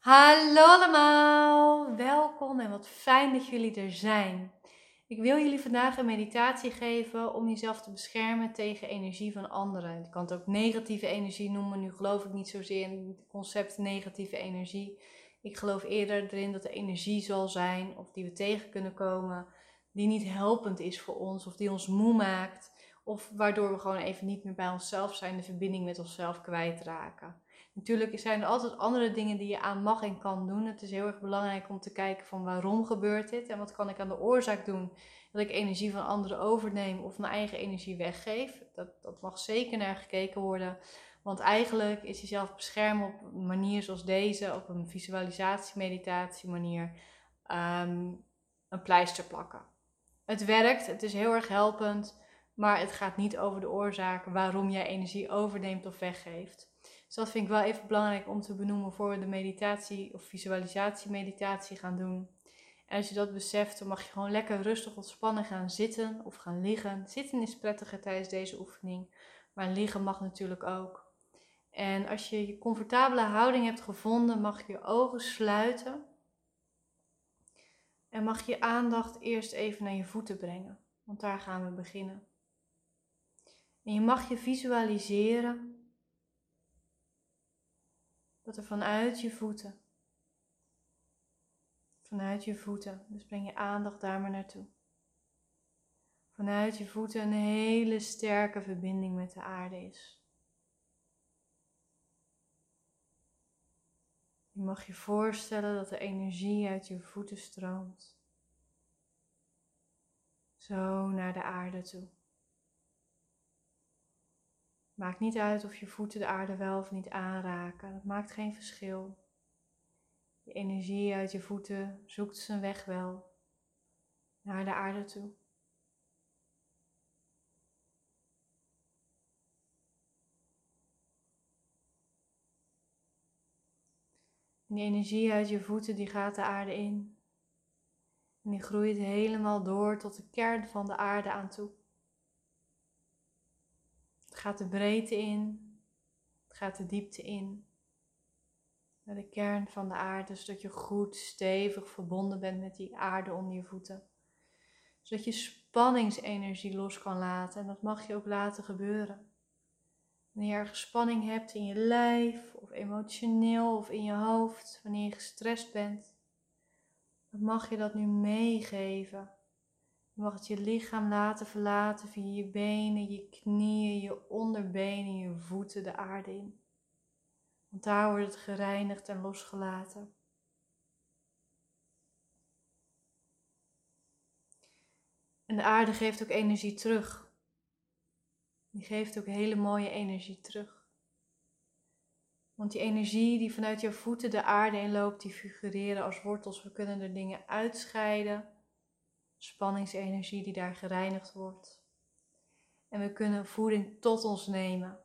Hallo allemaal, welkom en wat fijn dat jullie er zijn. Ik wil jullie vandaag een meditatie geven om jezelf te beschermen tegen energie van anderen. Je kan het ook negatieve energie noemen. Nu geloof ik niet zozeer in het concept negatieve energie. Ik geloof eerder erin dat er energie zal zijn of die we tegen kunnen komen, die niet helpend is voor ons of die ons moe maakt. Of waardoor we gewoon even niet meer bij onszelf zijn, de verbinding met onszelf kwijtraken. Natuurlijk zijn er altijd andere dingen die je aan mag en kan doen. Het is heel erg belangrijk om te kijken van waarom gebeurt dit en wat kan ik aan de oorzaak doen. Dat ik energie van anderen overneem of mijn eigen energie weggeef. Dat, dat mag zeker naar gekeken worden. Want eigenlijk is jezelf beschermen op een manier zoals deze, op een visualisatie-meditatie manier, ehm, een pleister plakken. Het werkt, het is heel erg helpend, maar het gaat niet over de oorzaak waarom jij energie overneemt of weggeeft. Dus dat vind ik wel even belangrijk om te benoemen voor we de meditatie of visualisatie meditatie gaan doen. En als je dat beseft, dan mag je gewoon lekker rustig ontspannen gaan zitten of gaan liggen. Zitten is prettiger tijdens deze oefening, maar liggen mag natuurlijk ook. En als je je comfortabele houding hebt gevonden, mag je je ogen sluiten. En mag je aandacht eerst even naar je voeten brengen, want daar gaan we beginnen. En je mag je visualiseren dat er vanuit je voeten, vanuit je voeten, dus breng je aandacht daar maar naartoe. Vanuit je voeten een hele sterke verbinding met de aarde is. Je mag je voorstellen dat de energie uit je voeten stroomt. Zo naar de aarde toe. Maakt niet uit of je voeten de aarde wel of niet aanraken. Dat maakt geen verschil. De energie uit je voeten zoekt zijn weg wel naar de aarde toe. En die energie uit je voeten die gaat de aarde in. En die groeit helemaal door tot de kern van de aarde aan toe. Gaat de breedte in, het gaat de diepte in. Naar de kern van de aarde, zodat je goed stevig verbonden bent met die aarde onder je voeten. Zodat je spanningsenergie los kan laten en dat mag je ook laten gebeuren. Wanneer je ergens spanning hebt in je lijf of emotioneel of in je hoofd, wanneer je gestrest bent, dan mag je dat nu meegeven je mag het je lichaam laten verlaten via je benen, je knieën, je onderbenen, je voeten de aarde in. Want daar wordt het gereinigd en losgelaten. En de aarde geeft ook energie terug. Die geeft ook hele mooie energie terug. Want die energie die vanuit jouw voeten de aarde inloopt, die figureren als wortels. We kunnen er dingen uitscheiden spanningsenergie die daar gereinigd wordt. En we kunnen voeding tot ons nemen.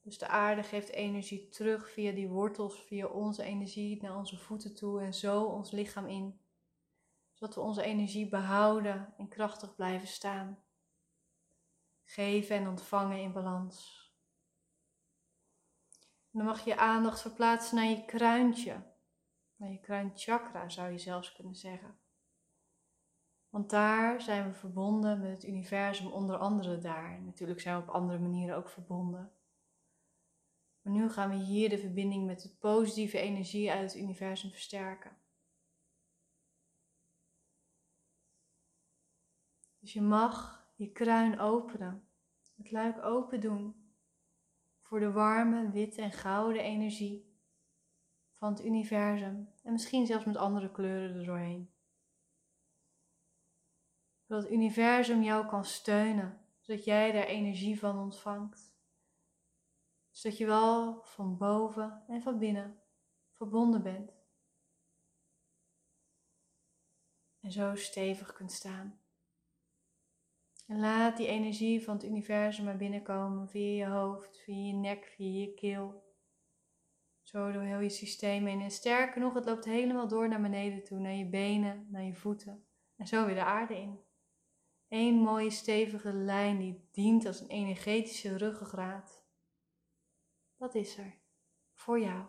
Dus de aarde geeft energie terug via die wortels, via onze energie naar onze voeten toe en zo ons lichaam in. Zodat we onze energie behouden en krachtig blijven staan. Geven en ontvangen in balans. En dan mag je aandacht verplaatsen naar je kruintje. Naar je kruinchakra zou je zelfs kunnen zeggen. Want daar zijn we verbonden met het universum, onder andere daar. Natuurlijk zijn we op andere manieren ook verbonden. Maar nu gaan we hier de verbinding met de positieve energie uit het universum versterken. Dus je mag je kruin openen, het luik open doen voor de warme, witte en gouden energie van het universum. En misschien zelfs met andere kleuren er doorheen zodat het universum jou kan steunen, zodat jij daar energie van ontvangt. Zodat je wel van boven en van binnen verbonden bent. En zo stevig kunt staan. En laat die energie van het universum maar binnenkomen via je hoofd, via je nek, via je keel. Zo door heel je systeem heen. En sterker nog, het loopt helemaal door naar beneden toe, naar je benen, naar je voeten. En zo weer de aarde in. Eén mooie stevige lijn die dient als een energetische ruggengraat. Dat is er voor jou.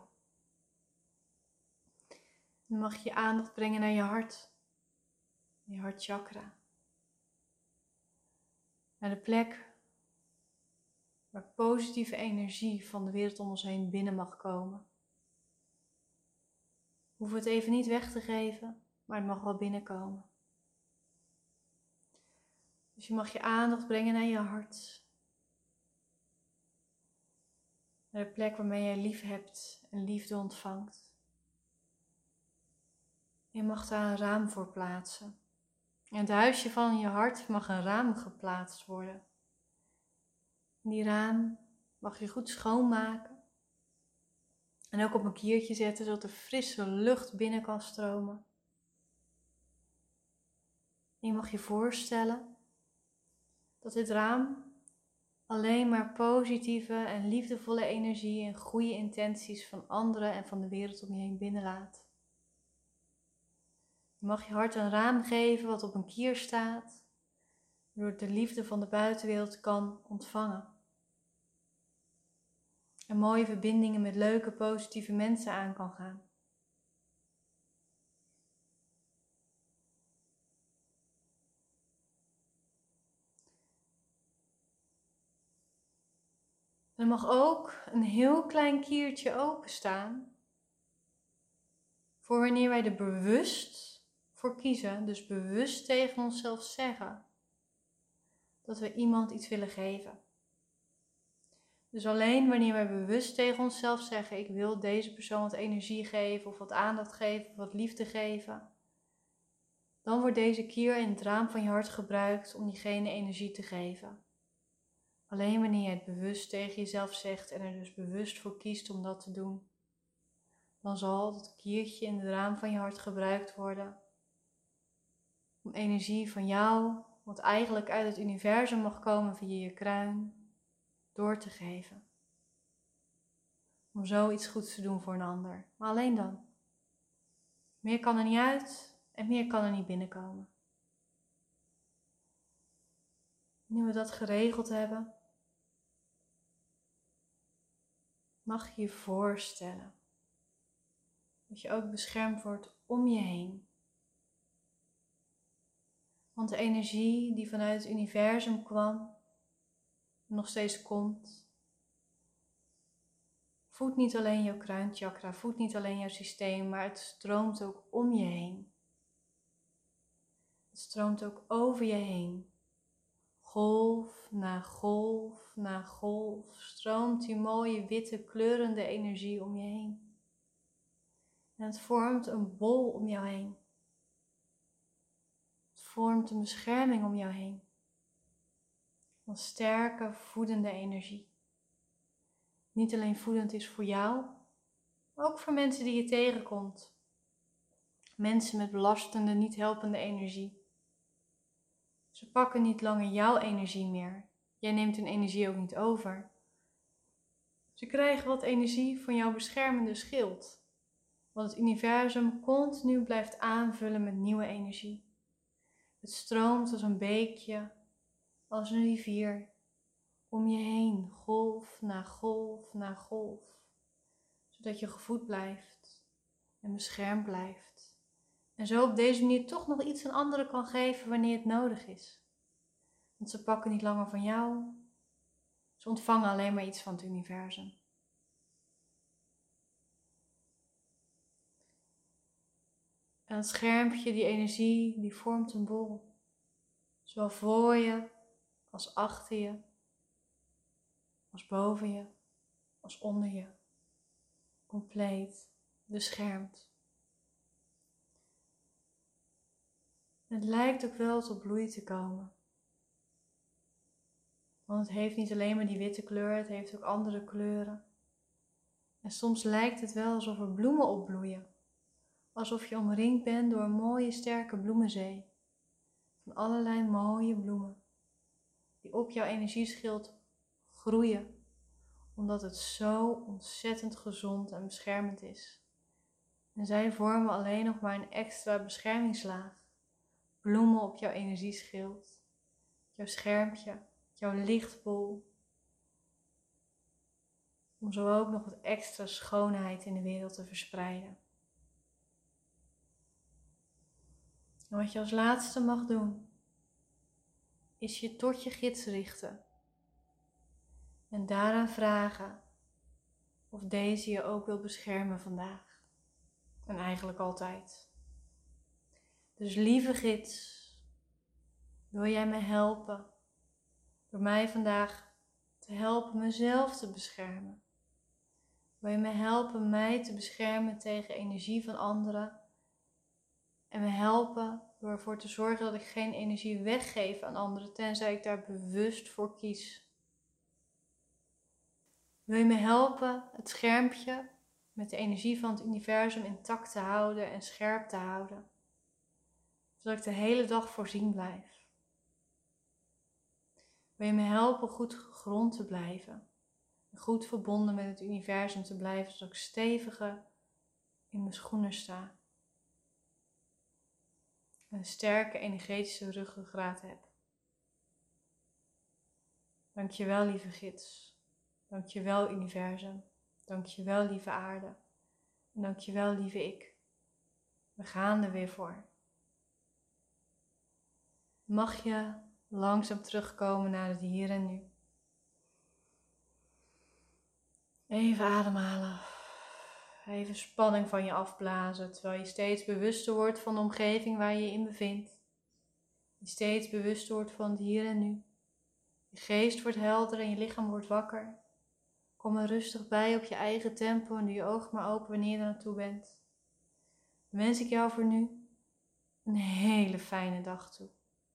Dan mag je aandacht brengen naar je hart, je hartchakra. Naar de plek waar positieve energie van de wereld om ons heen binnen mag komen. Hoeven het even niet weg te geven, maar het mag wel binnenkomen. Dus je mag je aandacht brengen naar je hart. Naar de plek waarmee jij lief hebt en liefde ontvangt. Je mag daar een raam voor plaatsen. In het huisje van je hart mag een raam geplaatst worden. die raam mag je goed schoonmaken. En ook op een kiertje zetten, zodat er frisse lucht binnen kan stromen. En je mag je voorstellen dat dit raam alleen maar positieve en liefdevolle energie en goede intenties van anderen en van de wereld om je heen binnenlaat. Je mag je hart een raam geven wat op een kier staat, waardoor de liefde van de buitenwereld kan ontvangen. En mooie verbindingen met leuke, positieve mensen aan kan gaan. Er mag ook een heel klein kiertje openstaan voor wanneer wij er bewust voor kiezen, dus bewust tegen onszelf zeggen dat we iemand iets willen geven. Dus alleen wanneer wij bewust tegen onszelf zeggen: Ik wil deze persoon wat energie geven, of wat aandacht geven, of wat liefde geven, dan wordt deze kier in het raam van je hart gebruikt om diegene energie te geven. Alleen wanneer je het bewust tegen jezelf zegt en er dus bewust voor kiest om dat te doen, dan zal dat kiertje in het raam van je hart gebruikt worden om energie van jou, wat eigenlijk uit het universum mag komen via je kruin, door te geven. Om zoiets goeds te doen voor een ander. Maar alleen dan. Meer kan er niet uit en meer kan er niet binnenkomen. Nu we dat geregeld hebben, mag je voorstellen dat je ook beschermd wordt om je heen. Want de energie die vanuit het universum kwam, nog steeds komt, voedt niet alleen jouw kruinchakra, voedt niet alleen jouw systeem, maar het stroomt ook om je heen. Het stroomt ook over je heen. Golf na golf na golf stroomt die mooie witte kleurende energie om je heen. En het vormt een bol om jou heen. Het vormt een bescherming om jou heen. Van sterke, voedende energie. Niet alleen voedend is voor jou, maar ook voor mensen die je tegenkomt. Mensen met belastende, niet helpende energie ze pakken niet langer jouw energie meer. Jij neemt hun energie ook niet over. Ze krijgen wat energie van jouw beschermende schild, wat het universum continu blijft aanvullen met nieuwe energie. Het stroomt als een beekje, als een rivier, om je heen, golf na golf na golf, zodat je gevoed blijft en beschermd blijft. En zo op deze manier toch nog iets aan anderen kan geven wanneer het nodig is. Want ze pakken niet langer van jou. Ze ontvangen alleen maar iets van het universum. En het schermpje, die energie, die vormt een bol. Zowel voor je, als achter je, als boven je, als onder je. Compleet beschermd. Het lijkt ook wel tot bloei te komen. Want het heeft niet alleen maar die witte kleur, het heeft ook andere kleuren. En soms lijkt het wel alsof er bloemen opbloeien. Alsof je omringd bent door een mooie sterke bloemenzee. Van allerlei mooie bloemen. Die op jouw energieschild groeien. Omdat het zo ontzettend gezond en beschermend is. En zij vormen alleen nog maar een extra beschermingslaag bloemen op jouw energieschild, jouw schermpje, jouw lichtbol. Om zo ook nog wat extra schoonheid in de wereld te verspreiden. En wat je als laatste mag doen, is je tot je gids richten. En daaraan vragen of deze je ook wil beschermen vandaag. En eigenlijk altijd. Dus lieve gids, wil jij me helpen door mij vandaag te helpen mezelf te beschermen? Wil je me helpen mij te beschermen tegen energie van anderen? En me helpen door ervoor te zorgen dat ik geen energie weggeef aan anderen, tenzij ik daar bewust voor kies. Wil je me helpen het schermpje met de energie van het universum intact te houden en scherp te houden? Zodat ik de hele dag voorzien blijf. Wil je me helpen goed gegrond te blijven? Goed verbonden met het universum te blijven, zodat ik steviger in mijn schoenen sta. Een sterke energetische ruggengraat heb. Dankjewel, lieve gids. Dankjewel universum. Dankjewel lieve aarde. En dankjewel lieve ik. We gaan er weer voor. Mag je langzaam terugkomen naar het hier en nu. Even ademhalen. Even spanning van je afblazen, terwijl je steeds bewuster wordt van de omgeving waar je je in bevindt. Je steeds bewuster wordt van het hier en nu. Je geest wordt helder en je lichaam wordt wakker. Kom er rustig bij op je eigen tempo en doe je ogen maar open wanneer je er naartoe bent. Wens ik jou voor nu een hele fijne dag toe.